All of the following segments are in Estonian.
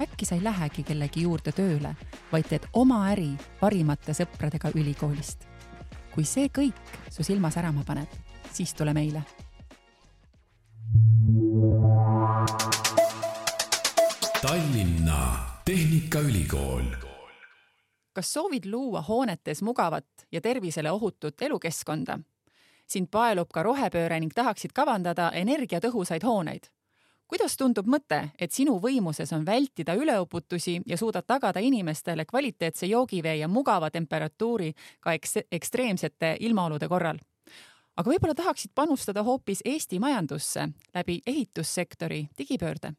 äkki sa ei lähegi kellegi juurde tööle, vaid teed oma äri parimate sõpradega ülikoolist. kui see kõik su silma särama paneb, siis tule meile. Tallinna Tehnikaülikool. kas soovid luua hoonetes mugavat ja tervisele ohutut elukeskkonda? sind paelub ka rohepööre ning tahaksid kavandada energiatõhusaid hooneid kuidas tundub mõte, et sinu võimuses on vältida üleuputusi ja suudad tagada inimestele kvaliteetse joogivee ja mugava temperatuuri ka eks ekstreemsete ilmaolude korral? aga võib-olla tahaksid panustada hoopis Eesti majandusse läbi ehitussektori digipöörde?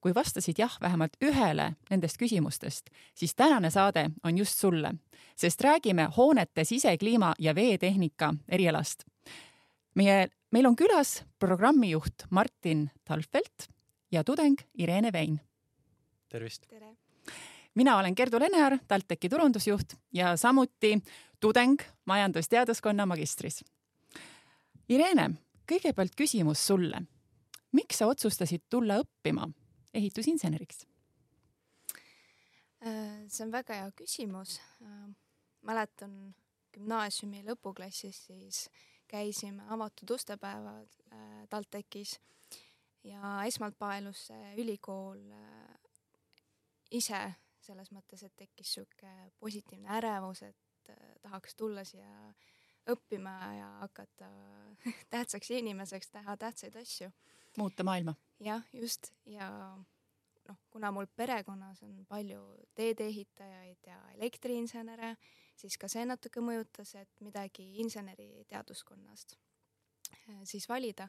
kui vastasid jah vähemalt ühele nendest küsimustest, siis tänane saade on just sulle, sest räägime hoonete sisekliima ja veetehnika erialast. meie meil on külas programmijuht Martin Talfelt ja tudeng Irene Vein. tervist! tere! mina olen Gerdu Lenear, TalTechi turundusjuht ja samuti tudeng majandusteaduskonna magistris. Irene, kõigepealt küsimus sulle. miks sa otsustasid tulla õppima ehitusinseneriks? Äh, see on väga hea küsimus. Äh, mäletan gümnaasiumi lõpuklassis siis käisime avatud ustepäevad äh, TalTechis ja esmalt paelus see ülikool äh, ise selles mõttes, et tekkis niisugune positiivne ärevus, et äh, tahaks tulla siia õppima ja hakata tähtsaks inimeseks, teha tähtsaid asju. muuta maailma. jah, just ja noh, kuna mul perekonnas on palju teedeehitajaid ja elektriinsenere, siis ka see natuke mõjutas, et midagi inseneriteaduskonnast äh, siis valida.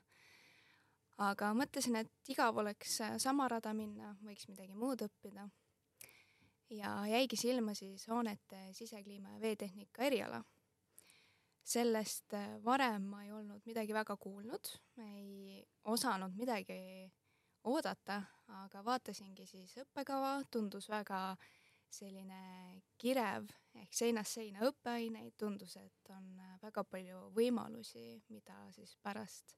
aga mõtlesin, et igav oleks äh, sama rada minna, võiks midagi muud õppida. ja jäigi silma siis hoonete sisekliima ja veetehnika eriala. sellest äh, varem ma ei olnud midagi väga kuulnud, ei osanud midagi oodata, aga vaatasingi siis õppekava, tundus väga selline kirev ehk seinast seina õppeaineid, tundus, et on äh, väga palju võimalusi, mida siis pärast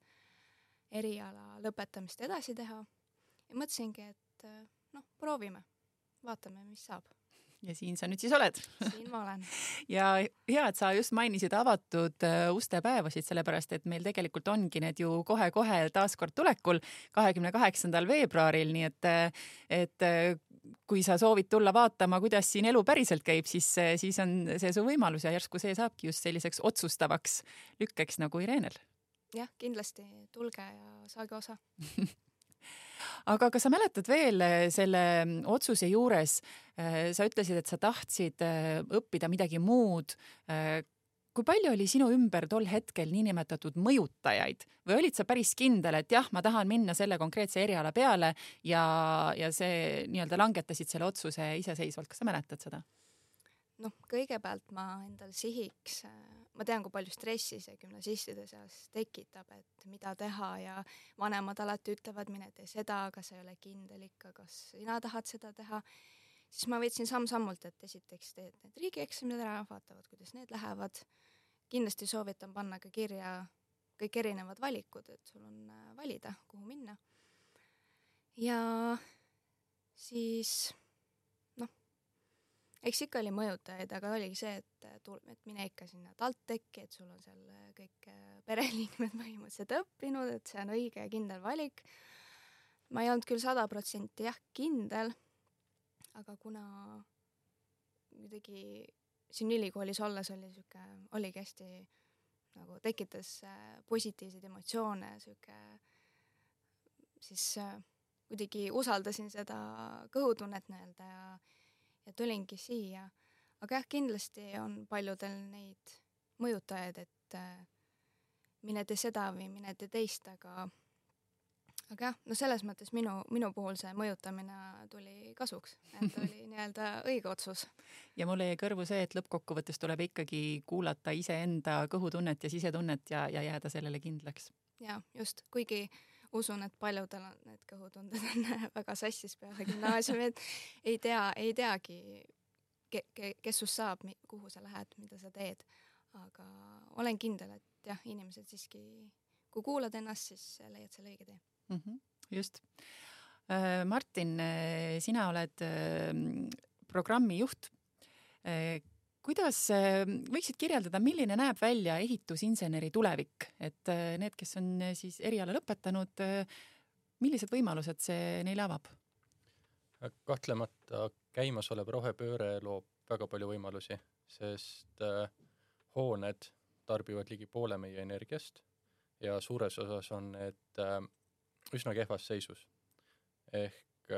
eriala lõpetamist edasi teha. ja mõtlesingi, et äh, noh, proovime, vaatame, mis saab ja siin sa nüüd siis oled. siin ma olen. ja hea, et sa just mainisid avatud äh, ustepäevasid, sellepärast et meil tegelikult ongi need ju kohe-kohe taaskord tulekul, kahekümne kaheksandal veebruaril, nii et, et kui sa soovid tulla vaatama, kuidas siin elu päriselt käib, siis, siis on see su võimalus ja järsku see saabki just selliseks otsustavaks lükkeks nagu Irenel. jah, kindlasti tulge ja saage osa aga kas sa mäletad veel eh, selle otsuse juures, eh, sa ütlesid, et sa tahtsid eh, õppida midagi muud kui palju oli sinu ümber tol hetkel niinimetatud mõjutajaid või olid sa päris kindel, et jah, ma tahan minna selle konkreetse eriala peale ja, ja see nii-öelda langetasid selle otsuse iseseisvalt, kas sa mäletad seda? Noh, kõigepealt ma endal sihiks, ma tean, kui palju stressi see gümnasistide seas tekitab, et mida teha ja vanemad alati ütlevad, mine tee seda, aga sa ei ole kindel ikka, kas sina tahad seda teha siis ma võtsin samm-sammult, et esiteks teed need riigieksamid ära, vaatavad, kuidas need lähevad kindlasti soovitan panna ka kirja kõik erinevad valikud, et sul on äh, valida, kuhu minna. ja siis eks ikka oli mõjutajaid, aga oligi see, et äh, tul-, et mine ikka sinna TalTechi, et sul on seal äh, kõik pereliikmed põhimõtteliselt õppinud, et see on õige ja kindel valik. ma ei olnud küll sada protsenti jah kindel, aga kuna kuidagi siin ülikoolis olles oli sihuke, oligi hästi nagu tekitas positiivseid emotsioone, sihuke siis kuidagi usaldasin seda kõhutunnet nii-öelda ja, ja tulingi siia. aga jah, kindlasti on paljudel neid mõjutajaid, et äh, mine tee seda või mine tee teist, aga aga jah, no selles mõttes minu, minu puhul see mõjutamine tuli kasuks, et oli nii-öelda õige otsus. ja mulle jäi kõrvu see, et lõppkokkuvõttes tuleb ikkagi kuulata iseenda kõhutunnet ja sisetunnet ja, ja jääda sellele kindlaks. ja just, kuigi usun, et paljudel on need kõhutunded on väga sassis peale gümnaasiumi, et ei tea, ei teagi ke, ke, kes sust saab, kuhu sa lähed, mida sa teed. aga olen kindel, et jah, inimesed siiski, kui kuulad ennast, siis leiad selle õige tee mm. -hmm, just. Äh, Martin, äh, sina oled äh, programmi juht. Kuidas võiksid kirjeldada, milline näeb välja ehitusinseneri tulevik, et need, kes on siis eriala lõpetanud, millised võimalused see neile avab? kahtlemata käimasolev rohepööre loob väga palju võimalusi, sest hooned tarbivad ligi poole meie energiast ja suures osas on need üsna kehvas seisus. ehk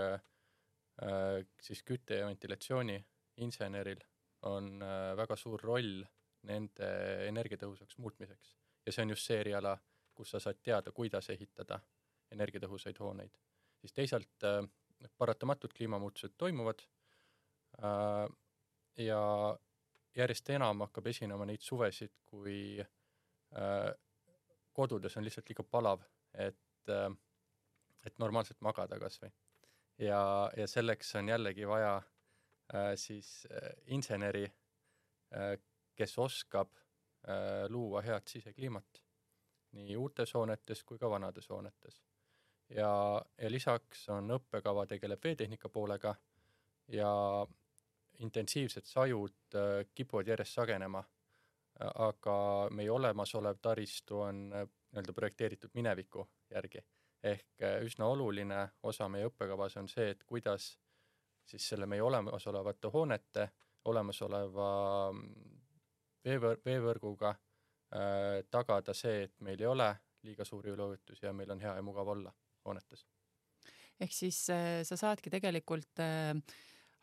siis kütte ja ventilatsiooni inseneril on äh, väga suur roll nende energiatõhusaks muutmiseks ja see on just see eriala, kus sa saad teada, kuidas ehitada energiatõhusaid hooneid. siis teisalt äh, paratamatult kliimamuutused toimuvad äh, ja järjest enam hakkab esinema neid suvesid, kui kodudes on lihtsalt liiga palav, et et normaalselt magada kas või. ja, ja selleks on jällegi vaja siis äh, inseneri äh,, kes oskab äh, luua head sisekliimat nii uutes hoonetes kui ka vanades hoonetes. ja, ja lisaks on õppekava tegeleb veetehnika poolega ja intensiivsed sajud äh, kipuvad järjest sagenema, aga meie olemasolev taristu on äh, nii-öelda projekteeritud mineviku järgi ehk äh, üsna oluline osa meie õppekavas on see, et kuidas siis selle meie olemasolevate hoonete, olemasoleva mm, veevõr-, veevõrguga äh, tagada see, et meil ei ole liiga suuri üleujutusi ja meil on hea ja mugav olla hoonetes. ehk siis äh, sa saadki tegelikult äh,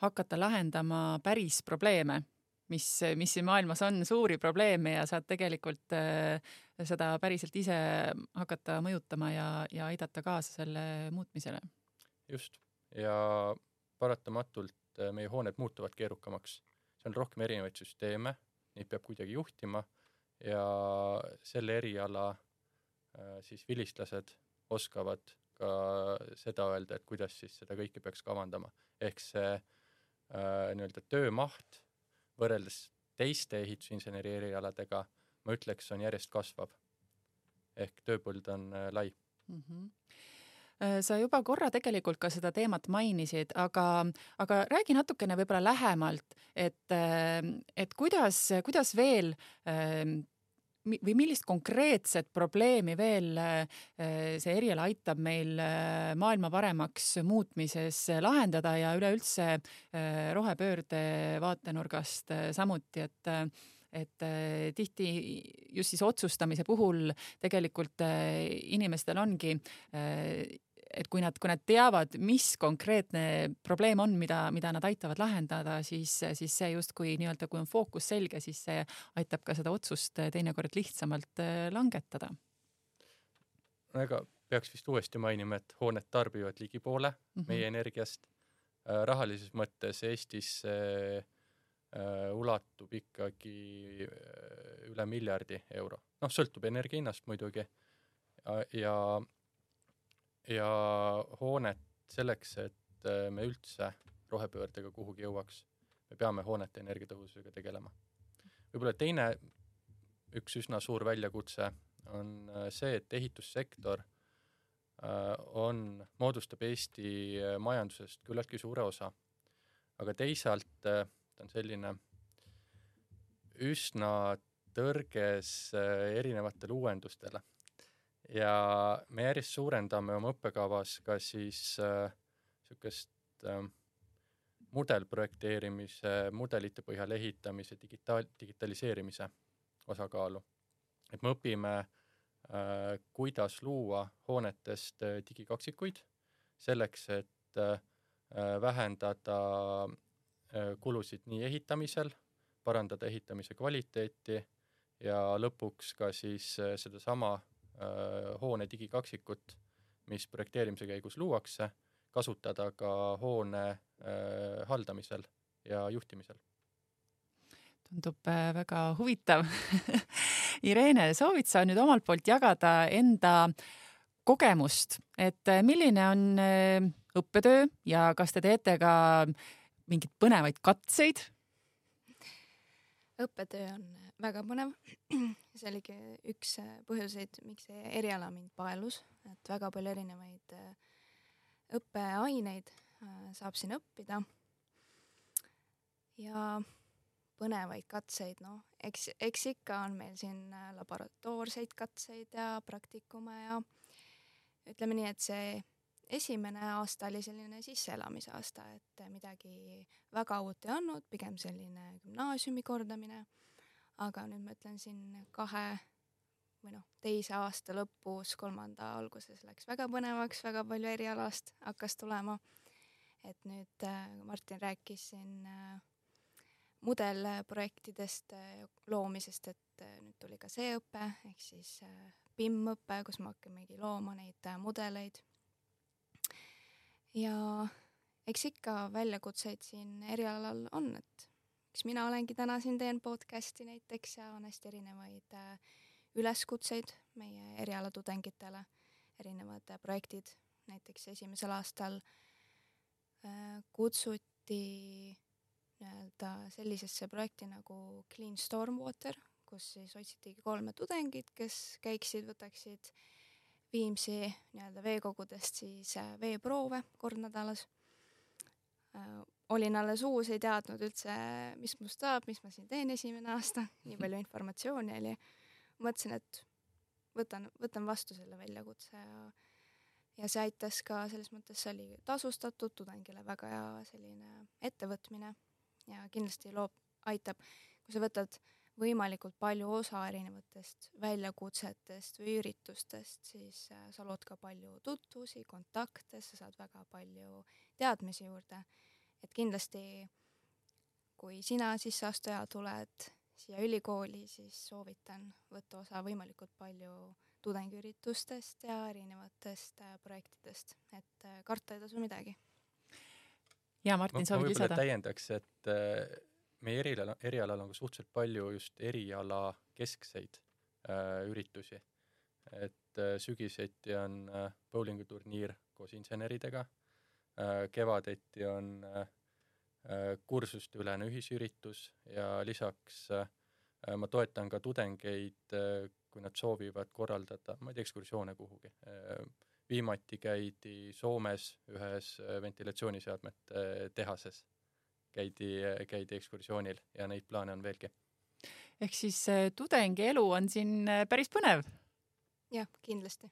hakata lahendama päris probleeme mis, mis siin maailmas on suuri probleeme ja saad tegelikult äh, seda päriselt ise hakata mõjutama ja, ja aidata kaasa selle muutmisele. just, ja paratamatult äh, meie hooned muutuvad keerukamaks. see on rohkem erinevaid süsteeme, neid peab kuidagi juhtima ja selle eriala äh, siis vilistlased oskavad ka seda öelda, et kuidas siis seda kõike peaks kavandama. ehk see äh, nii-öelda töömaht võrreldes teiste ehitusinseneri erialadega, ma ütleks, on järjest kasvav. ehk tööpõld on äh, lai mm. -hmm sa juba korra tegelikult ka seda teemat mainisid, aga, aga räägi natukene võib-olla lähemalt, et, äh, et kuidas, kuidas veel või millist konkreetset probleemi veel äh, see eriala aitab meil äh, maailma paremaks muutmises lahendada ja üleüldse äh, rohepöörde vaatenurgast samuti, et et tihti just siis otsustamise puhul tegelikult inimestel ongi et kui nad, kui nad teavad, mis konkreetne probleem on, mida, mida nad aitavad lahendada, siis, siis see justkui nii-öelda, kui on fookus selge, siis see aitab ka seda otsust teinekord lihtsamalt äh, langetada. no ega peaks vist uuesti mainima, et hooned tarbivad ligi poole mm -hmm. meie energiast. Äh, rahalises mõttes Eestis äh, ulatub ikkagi üle miljardi euro. noh, sõltub energia hinnast muidugi. ja, ja hoonet selleks, et äh, me üldse rohepöördega kuhugi jõuaks, me peame hoonete energiatõhususega tegelema. võib-olla teine, üks üsna suur väljakutse on äh, see, et ehitussektor äh, on, moodustab Eesti majandusest küllaltki suure osa. aga teisalt ta on selline üsna tõrges erinevatele uuendustele ja me järjest suurendame oma õppekavas ka siis äh, äh, mudelprojekteerimise, mudelite põhjal ehitamise, digitaal, digitaliseerimise osakaalu. et me õpime äh,, kuidas luua hoonetest äh, digikaksikuid selleks, et äh, vähendada äh, kulusid nii ehitamisel, parandada ehitamise kvaliteeti ja lõpuks ka siis äh, sedasama Äh, hoone digikaksikut mis projekteerimise käigus luuakse, kasutada ka hoone äh, haldamisel ja juhtimisel. tundub äh, väga huvitav Irene, soovid sa nüüd omalt poolt jagada enda kogemust, et äh, milline on äh, õppetöö ja kas te teete ka mingeid põnevaid katseid? õppetöö on väga põnev. see oligi üks põhjuseid, miks see eriala mind paelus, et väga palju erinevaid õppeaineid saab siin õppida. ja põnevaid katseid, noh, eks, eks ikka on meil siin laboratoorseid katseid ja praktikume ja ütleme nii, et see esimene aasta oli selline sisseelamise aasta, et midagi väga uut ei olnud, pigem selline gümnaasiumi kordamine. Aga nüüd ma ütlen siin kahe või noh, teise aasta lõpus, kolmanda alguses läks väga põnevaks, väga palju erialast hakkas tulema. et nüüd äh, Martin rääkis siin äh, mudelprojektidest äh, loomisest, et nüüd tuli ka see õpe ehk siis BIM-õpe, kus me hakkamegi looma neid mudeleid ja eks ikka väljakutseid siin erialal on, et eks mina olengi täna siin, teen podcast'i näiteks ja on hästi erinevaid äh, üleskutseid meie eriala tudengitele, erinevad äh, projektid, näiteks esimesel aastal äh, kutsuti nii-öelda sellisesse projekti nagu Clean Stormwater, kus siis otsitigi kolme tudengit, kes käiksid, võtaksid Viimsi nii-öelda veekogudest siis veeproove kord nädalas. Olin alles uus, ei teadnud üldse, mis must saab, mis ma siin teen esimene aasta, nii palju informatsiooni oli. mõtlesin, et võtan, võtan vastu selle väljakutse ja ja see aitas ka selles mõttes, see oli tasustatud tudengile väga hea selline ettevõtmine ja kindlasti loob, aitab, kui sa võtad võimalikult palju osa erinevatest väljakutsetest või üritustest, siis äh, sa lood ka palju tutvusi, kontakte, sa saad väga palju teadmisi juurde. Et kindlasti, kui sina sisseastuja tuled siia ülikooli, siis soovitan võtta osa võimalikult palju tudengiüritustest ja erinevatest äh, projektidest, et äh, karta ei tasu midagi. ja Martin, soovid lisada? täiendaks, et meie erialal, erialal on ka suhteliselt palju just eriala keskseid äh, üritusi. et äh, sügiseti on äh, bowlinguturniir koos inseneridega äh,, kevadeti on äh, äh kursusteülene ühisüritus ja lisaks äh, ma toetan ka tudengeid äh,, kui nad soovivad korraldada, ma ei tea, ekskursioone kuhugi äh,. viimati käidi Soomes ühes äh, ventilatsiooniseadmete äh, tehases käidi, käidi ekskursioonil ja neid plaane on veelgi. ehk siis äh, tudengielu on siin äh, päris põnev? jah, kindlasti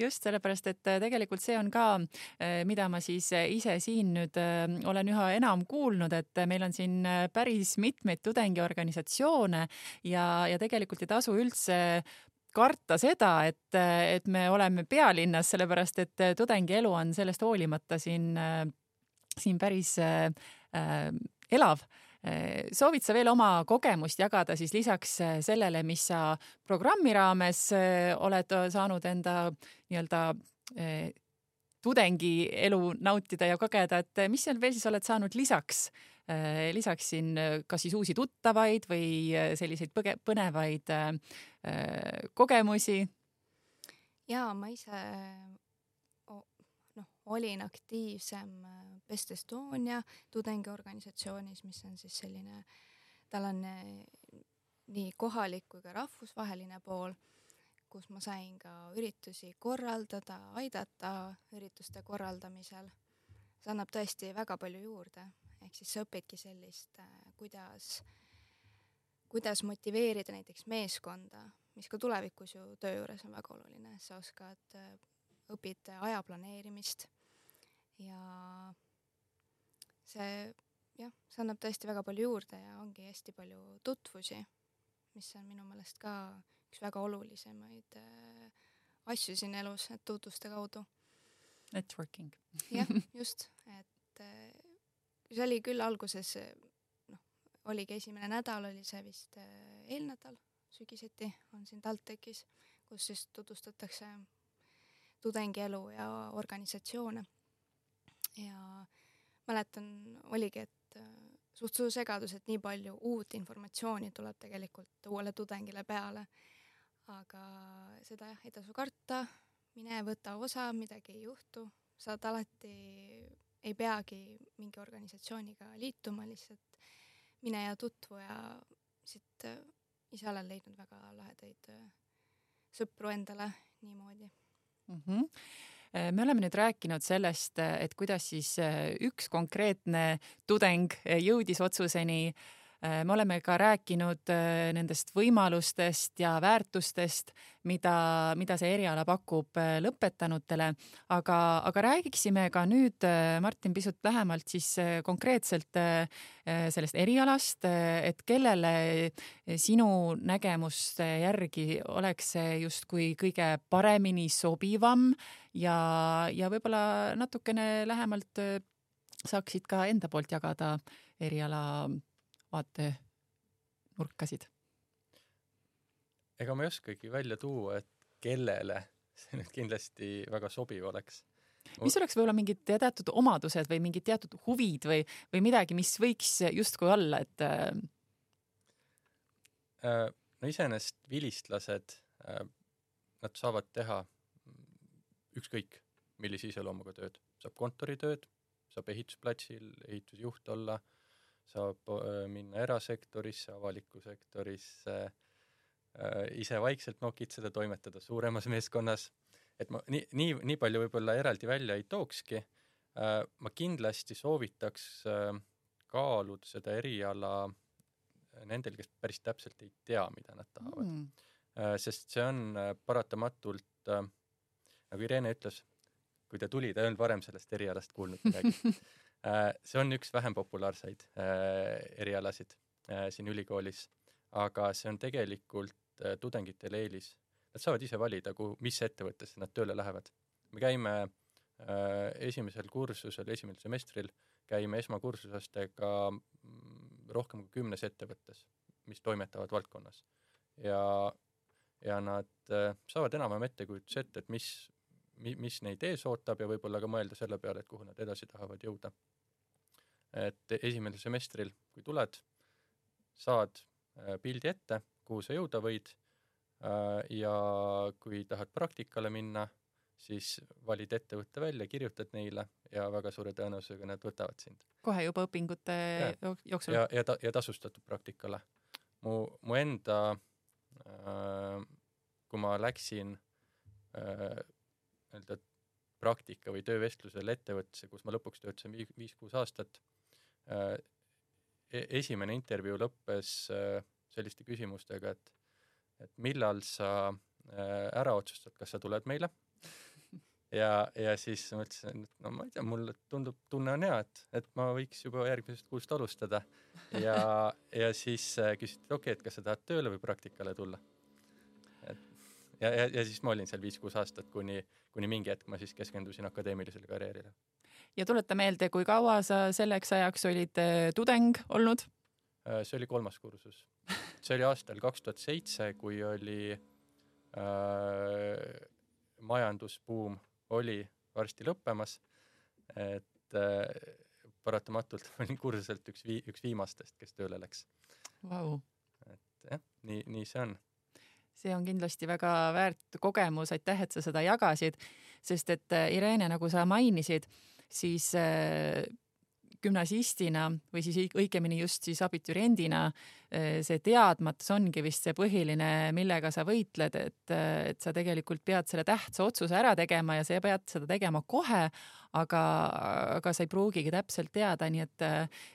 just sellepärast, et äh, tegelikult see on ka, mida ma siis ise siin nüüd olen üha enam kuulnud, et meil on siin päris mitmeid tudengiorganisatsioone ja, ja tegelikult ei tasu üldse karta seda, et, et me oleme pealinnas, sellepärast et tudengielu on sellest hoolimata siin, siin päris äh, elav. äh, soovid sa veel oma kogemust jagada siis lisaks äh, sellele, mis sa programmi raames äh, oled saanud enda nii-öelda tudengielu nautida ja kogeda, et mis seal veel siis oled saanud lisaks, lisaks siin kas siis uusi tuttavaid või selliseid põge-, põnevaid kogemusi? ja ma ise olin aktiivsem Best Estonia tudengiorganisatsioonis, mis on siis selline, tal on eh, nii kohalik kui ka rahvusvaheline pool, kus ma sain ka üritusi korraldada, aidata ürituste korraldamisel. see annab tõesti väga palju juurde, ehk siis sa õpidki sellist, eh, kuidas, kuidas motiveerida näiteks meeskonda, mis ka tulevikus ju töö juures on väga oluline, sa oskad, õpid aja planeerimist ja see jah, see annab tõesti väga palju juurde ja ongi hästi palju tutvusi, mis on minu meelest ka üks väga olulisemaid äh, asju siin elus, et tutvuste kaudu. Networking. jah, just, et äh, see oli küll alguses, noh, oligi esimene nädal, oli see vist äh, eelnädal, sügiseti on siin TalTechis, kus siis tutvustatakse tudengielu ja organisatsioone. Ja mäletan, oligi, et äh, suht suur segadus, et nii palju uut informatsiooni tuleb tegelikult uuele tudengile peale. aga seda jah, ei tasu karta, mine võta osa, midagi ei juhtu, saad alati, ei peagi mingi organisatsiooniga liituma, lihtsalt mine ja tutvu ja siit äh, ise olen leidnud väga lahedaid äh, sõpru endale niimoodi mm. -hmm me oleme nüüd rääkinud sellest, et kuidas siis üks konkreetne tudeng jõudis otsuseni äh, Äh, me oleme ka rääkinud äh, nendest võimalustest ja väärtustest, mida, mida see eriala pakub äh, lõpetanutele, aga, aga räägiksime ka nüüd, Martin, pisut lähemalt siis konkreetselt sellest erialast, et kellele sinu nägemuste järgi oleks see justkui kõige paremini sobivam ja, ja võib-olla natukene lähemalt saaksid ka enda poolt jagada eriala vaatenurkasid? ega ma ei oskagi välja tuua, et kellele see nüüd kindlasti väga sobiv oleks. mis oleks võib-olla mingid teatud omadused või mingid teatud huvid või, või midagi, mis võiks justkui olla, et äh, no iseenesest vilistlased äh,, nad saavad teha ükskõik millise iseloomuga tööd, saab kontoritööd, saab ehitusplatsil ehitusjuht olla saab minna erasektorisse, avalikku sektorisse, ise vaikselt nokitseda, toimetada suuremas meeskonnas, et ma nii, nii, nii palju võib-olla eraldi välja ei tookski. Ma kindlasti soovitaks kaaluda seda eriala nendel, kes päris täpselt ei tea, mida nad tahavad. Mm.. sest see on paratamatult, nagu Irene ütles, kui ta tuli, ta ei olnud varem sellest erialast kuulnud midagi see on üks vähem populaarseid äh, erialasid äh, siin ülikoolis, aga see on tegelikult tudengitele eelis. Nad saavad ise valida, kuhu, mis ettevõttesse nad tööle lähevad. me käime esimesel kursusel, esimesel semestril käime esmakursusastega mm, rohkem kui kümnes ettevõttes, mis toimetavad valdkonnas. ja, ja nad saavad enam-vähem ettekujutuse ette, et mis, mis neid ees ootab ja võib-olla ka mõelda selle peale, et kuhu nad edasi tahavad jõuda et esimesel semestril, kui tuled, saad äh, pildi ette, kuhu sa jõuda võid äh, ja kui tahad praktikale minna, siis valid ettevõtte välja, kirjutad neile ja väga suure tõenäosusega nad võtavad sind. kohe juba õpingute ja, jooksul? ja, ja ta-, ja tasustatud praktikale. mu, mu enda äh,, kui ma läksin äh, nii-öelda praktika või töövestlusel ettevõttesse, kus ma lõpuks töötasin viis-kuus aastat, Äh, esimene intervjuu lõppes äh, selliste küsimustega, et, et millal sa äh, ära otsustad, kas sa tuled meile ja, ja siis ma ütlesin, et no ma ei tea, mulle tundub, tunne on hea, et, et ma võiks juba järgmisest kuust alustada. ja, ja siis küsiti, et okei okay,, et kas sa tahad tööle või praktikale tulla. et ja, ja, ja siis ma olin seal viis-kuus aastat, kuni, kuni mingi hetk ma siis keskendusin akadeemilisele karjäärile ja tuleta meelde, kui kaua sa selleks ajaks olid äh, tudeng olnud? Äh, see oli kolmas kursus. see oli aastal kaks tuhat seitse, kui oli äh, majandusbuum oli varsti lõppemas, et äh, paratamatult olin kursuselt üks vii-, üks viimastest, kes tööle läks wow.. et jah, nii, nii see on. See on kindlasti väga väärt kogemus, aitäh, et sa seda jagasid, sest et äh, Irene, nagu sa mainisid, siis äh, gümnasistina või siis õigemini just siis abituriendina äh, see teadmatus ongi vist see põhiline, millega sa võitled, et, et sa tegelikult pead selle tähtsa otsuse ära tegema ja sa pead seda tegema kohe, aga, aga sa ei pruugigi täpselt teada, nii et,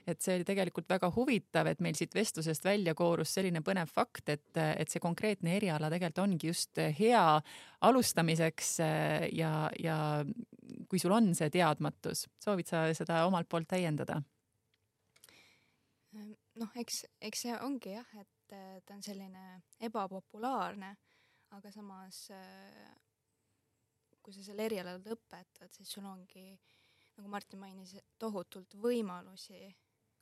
et see oli tegelikult väga huvitav, et meil siit vestlusest välja koorus selline põnev fakt, et, et see konkreetne eriala tegelikult ongi just hea alustamiseks ja, ja kui sul on see teadmatus, soovid sa seda omalt poolt täiendada? noh, eks, eks see ongi jah, et ta on selline ebapopulaarne, aga samas kui sa selle eriala lõpetad, siis sul ongi, nagu Martin mainis, tohutult võimalusi,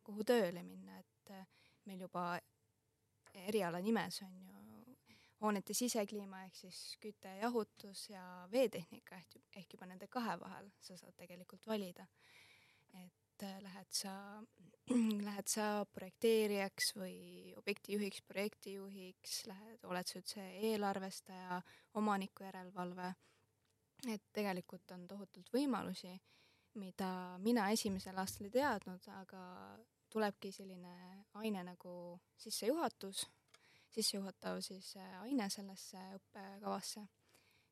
kuhu tööle minna, et meil juba eriala nimes on ju hoonete sisekliima ehk siis küte ja jahutus ja veetehnika ehk, ehk juba nende kahe vahel sa saad tegelikult valida. et äh, lähed sa, lähed sa projekteerijaks või objektijuhiks, projektijuhiks, lähed, oled sa üldse eelarvestaja, omaniku järelevalve, et tegelikult on tohutult võimalusi, mida mina esimesel aastal ei teadnud, aga tulebki selline aine nagu sissejuhatus sissejuhatav siis äh, aine sellesse õppekavasse,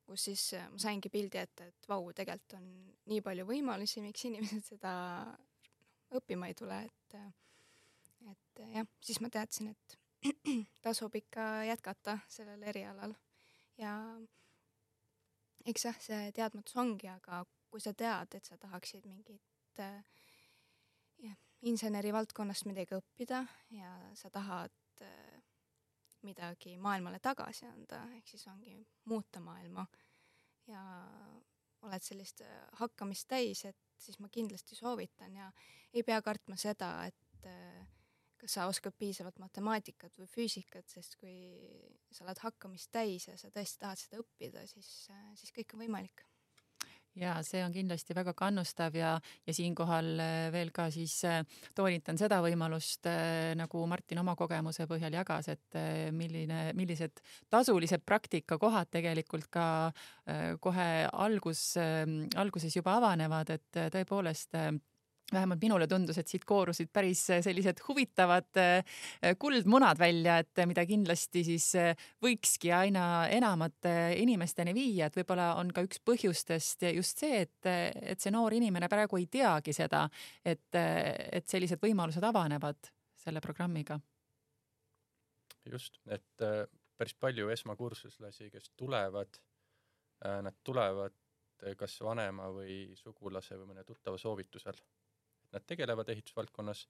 kus siis äh, ma saingi pildi ette, et vau, tegelikult on nii palju võimalusi, miks inimesed seda õppima ei tule, et äh, et jah, siis ma teadsin, et tasub ikka jätkata sellel erialal. Ja eks jah, see teadmatus ongi, aga kui sa tead, et sa tahaksid mingit jah, inseneri valdkonnast midagi õppida ja sa tahad äh, midagi maailmale tagasi anda, ehk siis ongi muuta maailma. Ja oled sellist äh, hakkamist täis, et siis ma kindlasti soovitan ja ei pea kartma seda, et äh, kas sa oskad piisavalt matemaatikat või füüsikat, sest kui sa oled hakkamist täis ja sa tõesti tahad seda õppida, siis, äh, siis kõik on võimalik ja see on kindlasti väga kannustav ja, ja siinkohal äh, veel ka siis äh, toonitan seda võimalust, äh, nagu Martin oma kogemuse põhjal jagas, et milline, millised tasulised praktikakohad tegelikult ka kohe algus, alguses juba avanevad, et tõepoolest vähemalt minule tundus, et siit koorusid päris äh, sellised huvitavad äh, kuldmunad välja, et äh, mida kindlasti siis võikski aina enamate inimesteni viia, et võib-olla on ka üks põhjustest just see, et, et see noor inimene praegu ei teagi seda, et, et sellised võimalused avanevad selle programmiga. just, et päris palju esmakursuslasi, kes tulevad, nad tulevad kas vanema või sugulase või mõne tuttava soovitusel nad tegelevad ehitusvaldkonnas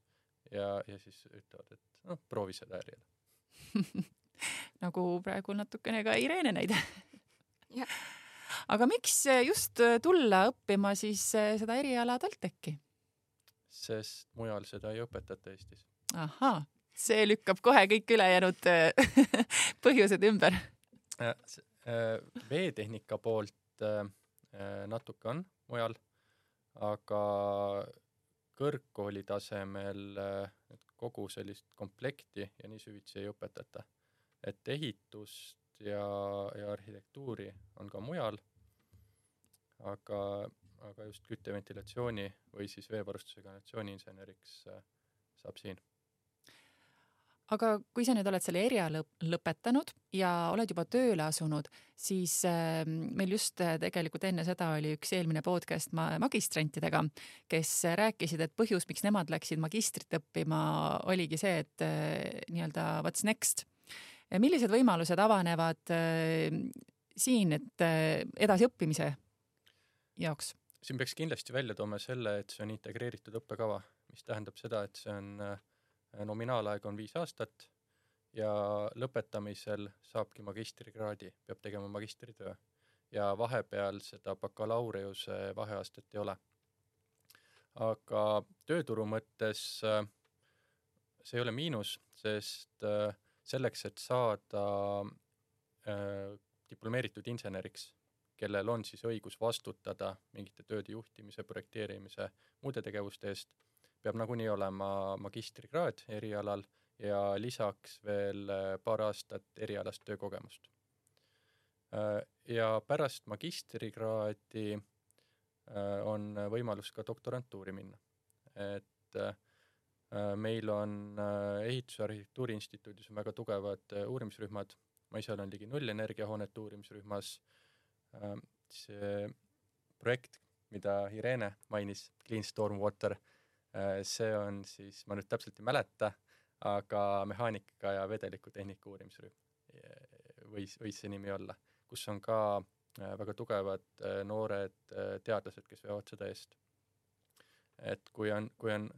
ja, ja siis ütlevad, et noh, proovi seda äriala nagu praegu natukene ka Irene näide aga miks just tulla õppima siis eh, seda eriala TalTechi? sest mujal seda ei õpetata Eestis. ahhaa, see lükkab kohe kõik ülejäänud eh, põhjused ümber. Eh, veetehnika poolt natuke on mujal, aga kõrgkooli tasemel äh, kogu sellist komplekti ja nii süvitsi ei õpetata. et ehitust ja, ja arhitektuuri on ka mujal, aga, aga just kütteventilatsiooni või siis veevarustuse kanalisatsiooniinseneriks äh, saab siin aga kui sa nüüd oled selle eriala lõpetanud ja oled juba tööle asunud, siis äh, meil just äh, tegelikult enne seda oli üks eelmine podcast ma magistrantidega, kes rääkisid, et põhjus, miks nemad läksid magistrit õppima, oligi see, et äh, nii-öelda what's next. millised võimalused avanevad siin, et edasiõppimise jaoks? siin peaks kindlasti välja tooma selle, et see on integreeritud õppekava, mis tähendab seda, et see on äh, nominaalaeg on viis aastat ja lõpetamisel saabki magistrikraadi, peab tegema magistritöö ja vahepeal seda bakalaureuse vaheastet ei ole. aga tööturu mõttes äh, see ei ole miinus, sest äh, selleks, et saada äh, diplomeeritud inseneriks, kellel on siis õigus vastutada mingite tööde juhtimise, projekteerimise, muude tegevuste eest peab nagunii olema magistrikraad erialal ja lisaks veel äh, paar aastat erialast töökogemust. Äh, ja pärast magistrikraadi äh, on võimalus ka doktorantuuri minna. et meil on Ehituse Arhitektuuri Instituudis on väga tugevad uurimisrühmad, ma ise olen ligi nullenergiahoonete uurimisrühmas, see projekt, mida Irene mainis, Clean Storm Water Äh, see on siis, ma nüüd täpselt ei mäleta, aga mehaanika ja vedelikutehnika uurimisrühm võis, võis see nimi olla, kus on ka äh, väga tugevad äh, noored teadlased, kes veavad seda eest. et kui on, kui on,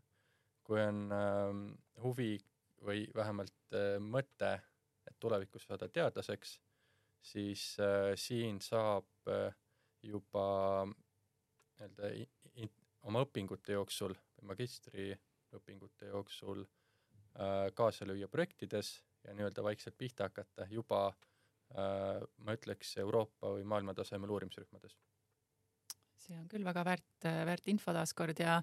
kui on ähm, huvi või vähemalt äh, mõte, et tulevikus saada teadlaseks, siis äh, siin saab äh, juba nii-öelda oma õpingute jooksul magistriõpingute jooksul äh, kaasa lüüa projektides ja nii-öelda vaikselt pihta hakata juba ma ütleks Euroopa või maailma tasemel uurimisrühmades see on küll väga väärt, väärt info taaskord ja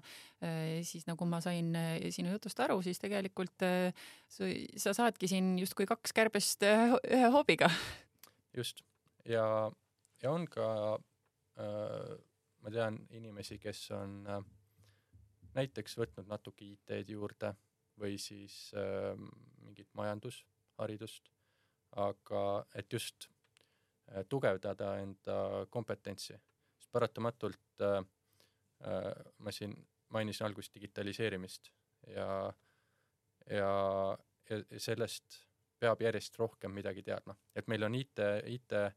siis nagu ma sain sinu jutust aru, siis tegelikult sa saadki siin justkui kaks kärbest ühe hoobiga. just ja, ja on ka äh, ma tean inimesi, kes on äh, näiteks võtnud natuke IT-d juurde või siis äh, mingit majandusharidust, aga et just äh, tugevdada enda kompetentsi. Paratamatult äh, äh, ma siin mainisin alguses digitaliseerimist ja, ja, ja sellest peab järjest rohkem midagi teadma, et meil on IT, IT äh,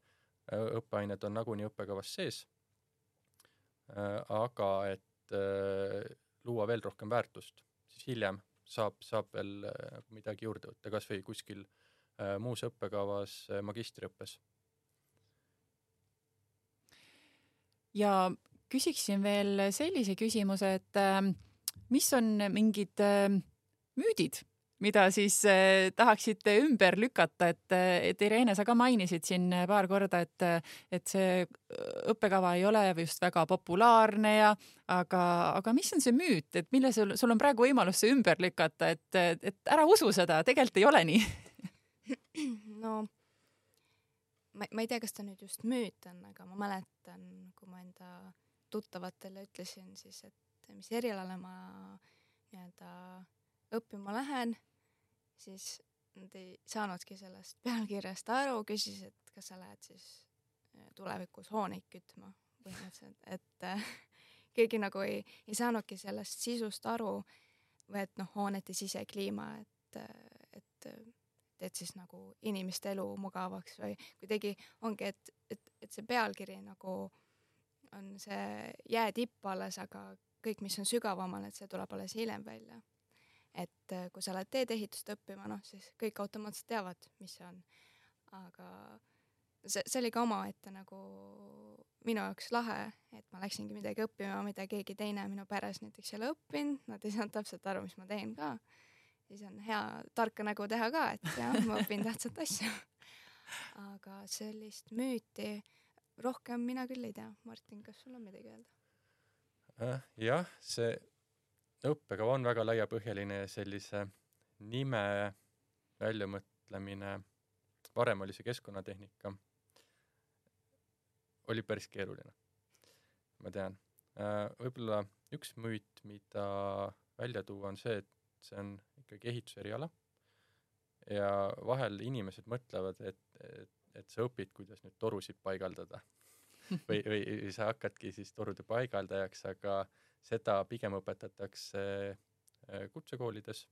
õppeained on nagunii õppekavas sees äh,, aga et äh, luua veel rohkem väärtust, siis hiljem saab, saab veel äh, midagi juurde võtta, kas või kuskil äh, muus õppekavas äh, magistriõppes. Ja küsiksin veel sellise küsimuse, et äh, mis on mingid äh, müüdid, mida siis äh, tahaksite ümber lükata, et, et Irene, sa ka mainisid siin paar korda, et, et see õppekava ei ole just väga populaarne ja aga, aga mis on see müüt, et mille sul, sul on praegu võimalus see ümber lükata, et, et ära usu seda, tegelikult ei ole nii? No ma, ma ei tea, kas ta nüüd just müüt on, aga ma mäletan, kui ma enda tuttavatele ütlesin siis, et mis erialale ma nii-öelda õppima lähen, siis nad ei saanudki sellest pealkirjast aru, küsisid, et kas sa lähed siis äh, tulevikus hooneid kütma põhimõtteliselt, et äh, keegi nagu ei, ei saanudki sellest sisust aru või et noh, hoonete sisekliima, et, äh, et teed siis nagu inimeste elu mugavaks või kuidagi ongi, et, et, et see pealkiri nagu on see jäätipp alles, aga kõik, mis on sügavamal, et see tuleb alles hiljem välja. Et äh, kui sa lähed teedeehitust õppima, noh siis kõik automaatselt teavad, mis see on. aga see, see oli ka omaette nagu minu jaoks lahe, et ma läksingi midagi õppima, mida keegi teine minu peres näiteks ei ole õppinud, nad ei saanud täpselt aru, mis ma teen ka siis on hea tarka nägu teha ka, et jah, ma õpin tähtsat asja. aga sellist müüti rohkem mina küll ei tea. Martin, kas sul on midagi öelda? Äh, jah, see õppekava on väga laiapõhjaline ja sellise nime väljamõtlemine, varem oli see keskkonnatehnika, oli päris keeruline, ma tean. Äh, võib-olla üks müüt, mida välja tuua, on see, et see on ikkagi ehituseriala ja vahel inimesed mõtlevad, et, et, et sa õpid, kuidas nüüd torusid paigaldada või, või sa hakkadki siis torude paigaldajaks, aga seda pigem õpetatakse äh, kutsekoolides.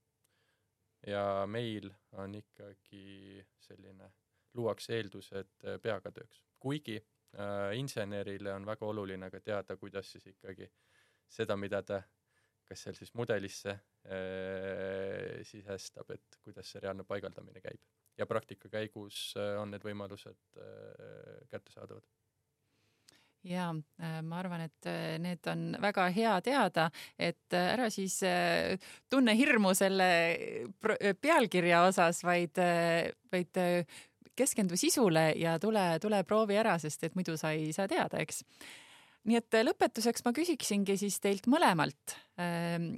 ja meil on ikkagi selline, luuakse eeldused äh, peaga tööks, kuigi äh, insenerile on väga oluline ka teada, kuidas siis ikkagi seda, mida ta kas seal siis mudelisse äh, sisestab, et kuidas see reaalne paigaldamine käib. ja praktika käigus äh, on need võimalused äh, kättesaadavad ja äh, ma arvan, et äh, need on väga hea teada, et äh, ära siis tunne hirmu selle pealkirja osas, vaid, vaid keskendu sisule ja tule, tule proovi ära, sest et muidu sa ei saa teada, eks nii et lõpetuseks ma küsiksingi siis teilt mõlemalt, ähm,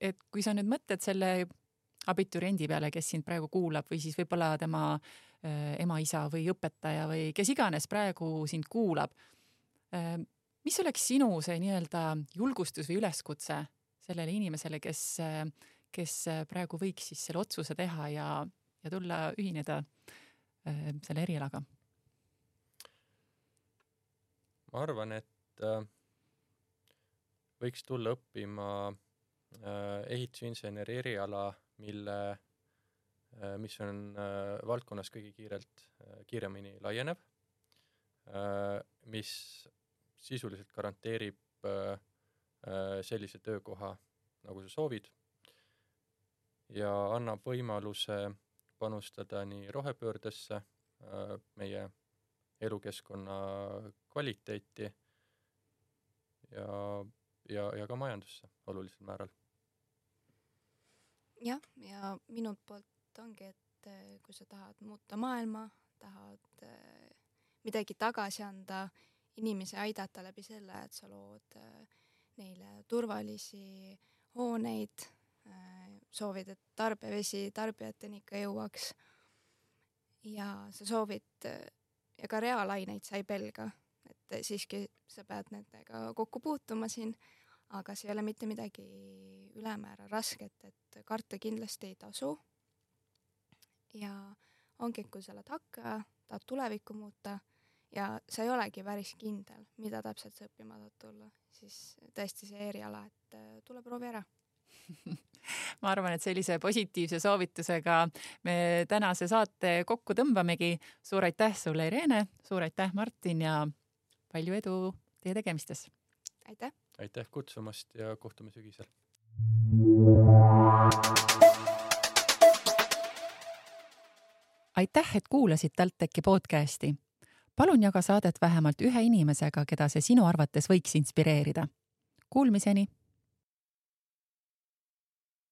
et kui sa nüüd mõtled selle abituriendi peale, kes sind praegu kuulab või siis võib-olla tema äh, ema-isa või õpetaja või kes iganes praegu sind kuulab. Ähm, mis oleks sinu see nii-öelda julgustus või üleskutse sellele inimesele, kes, äh, kes praegu võiks siis selle otsuse teha ja, ja tulla ühineda selle erialaga? ma arvan, et äh, võiks tulla õppima äh, ehitusinseneri eriala, mille, äh, mis on valdkonnas kõige kiirelt, kiiremini laienev, mis sisuliselt garanteerib sellise töökoha, nagu sa soovid, ja annab võimaluse panustada nii rohepöördesse, meie elukeskkonna kvaliteeti ja, ja, ja ka majandusse olulisel määral. jah, ja minult poolt ongi, et kui sa tahad muuta maailma, tahavad äh, midagi tagasi anda, inimesi aidata läbi selle, et sa lood äh, neile turvalisi hooneid, soovid, et tarbevesi tarbijateni ikka jõuaks. ja sa soovid ja ka reaalaineid sa ei pelga, et siiski sa pead nendega kokku puutuma siin, aga see ei ole mitte midagi ülemäära rasket, et karta kindlasti ei tasu. ja ongi, et kui sa oled hakkaja, tahad tulevikku muuta ja sa ei olegi päris kindel, mida täpselt sa õppima tahad tulla, siis tõesti see eriala, et tule proovi ära ma arvan, et sellise positiivse soovitusega me tänase saate kokku tõmbamegi. suur aitäh sulle, Irene, suur aitäh, Martin ja palju edu teie tegemistes. aitäh. aitäh kutsumast ja kohtume sügisel. aitäh, et kuulasid TalTechi podcasti. Palun jaga saadet vähemalt ühe inimesega, keda see sinu arvates võiks inspireerida. Kuulmiseni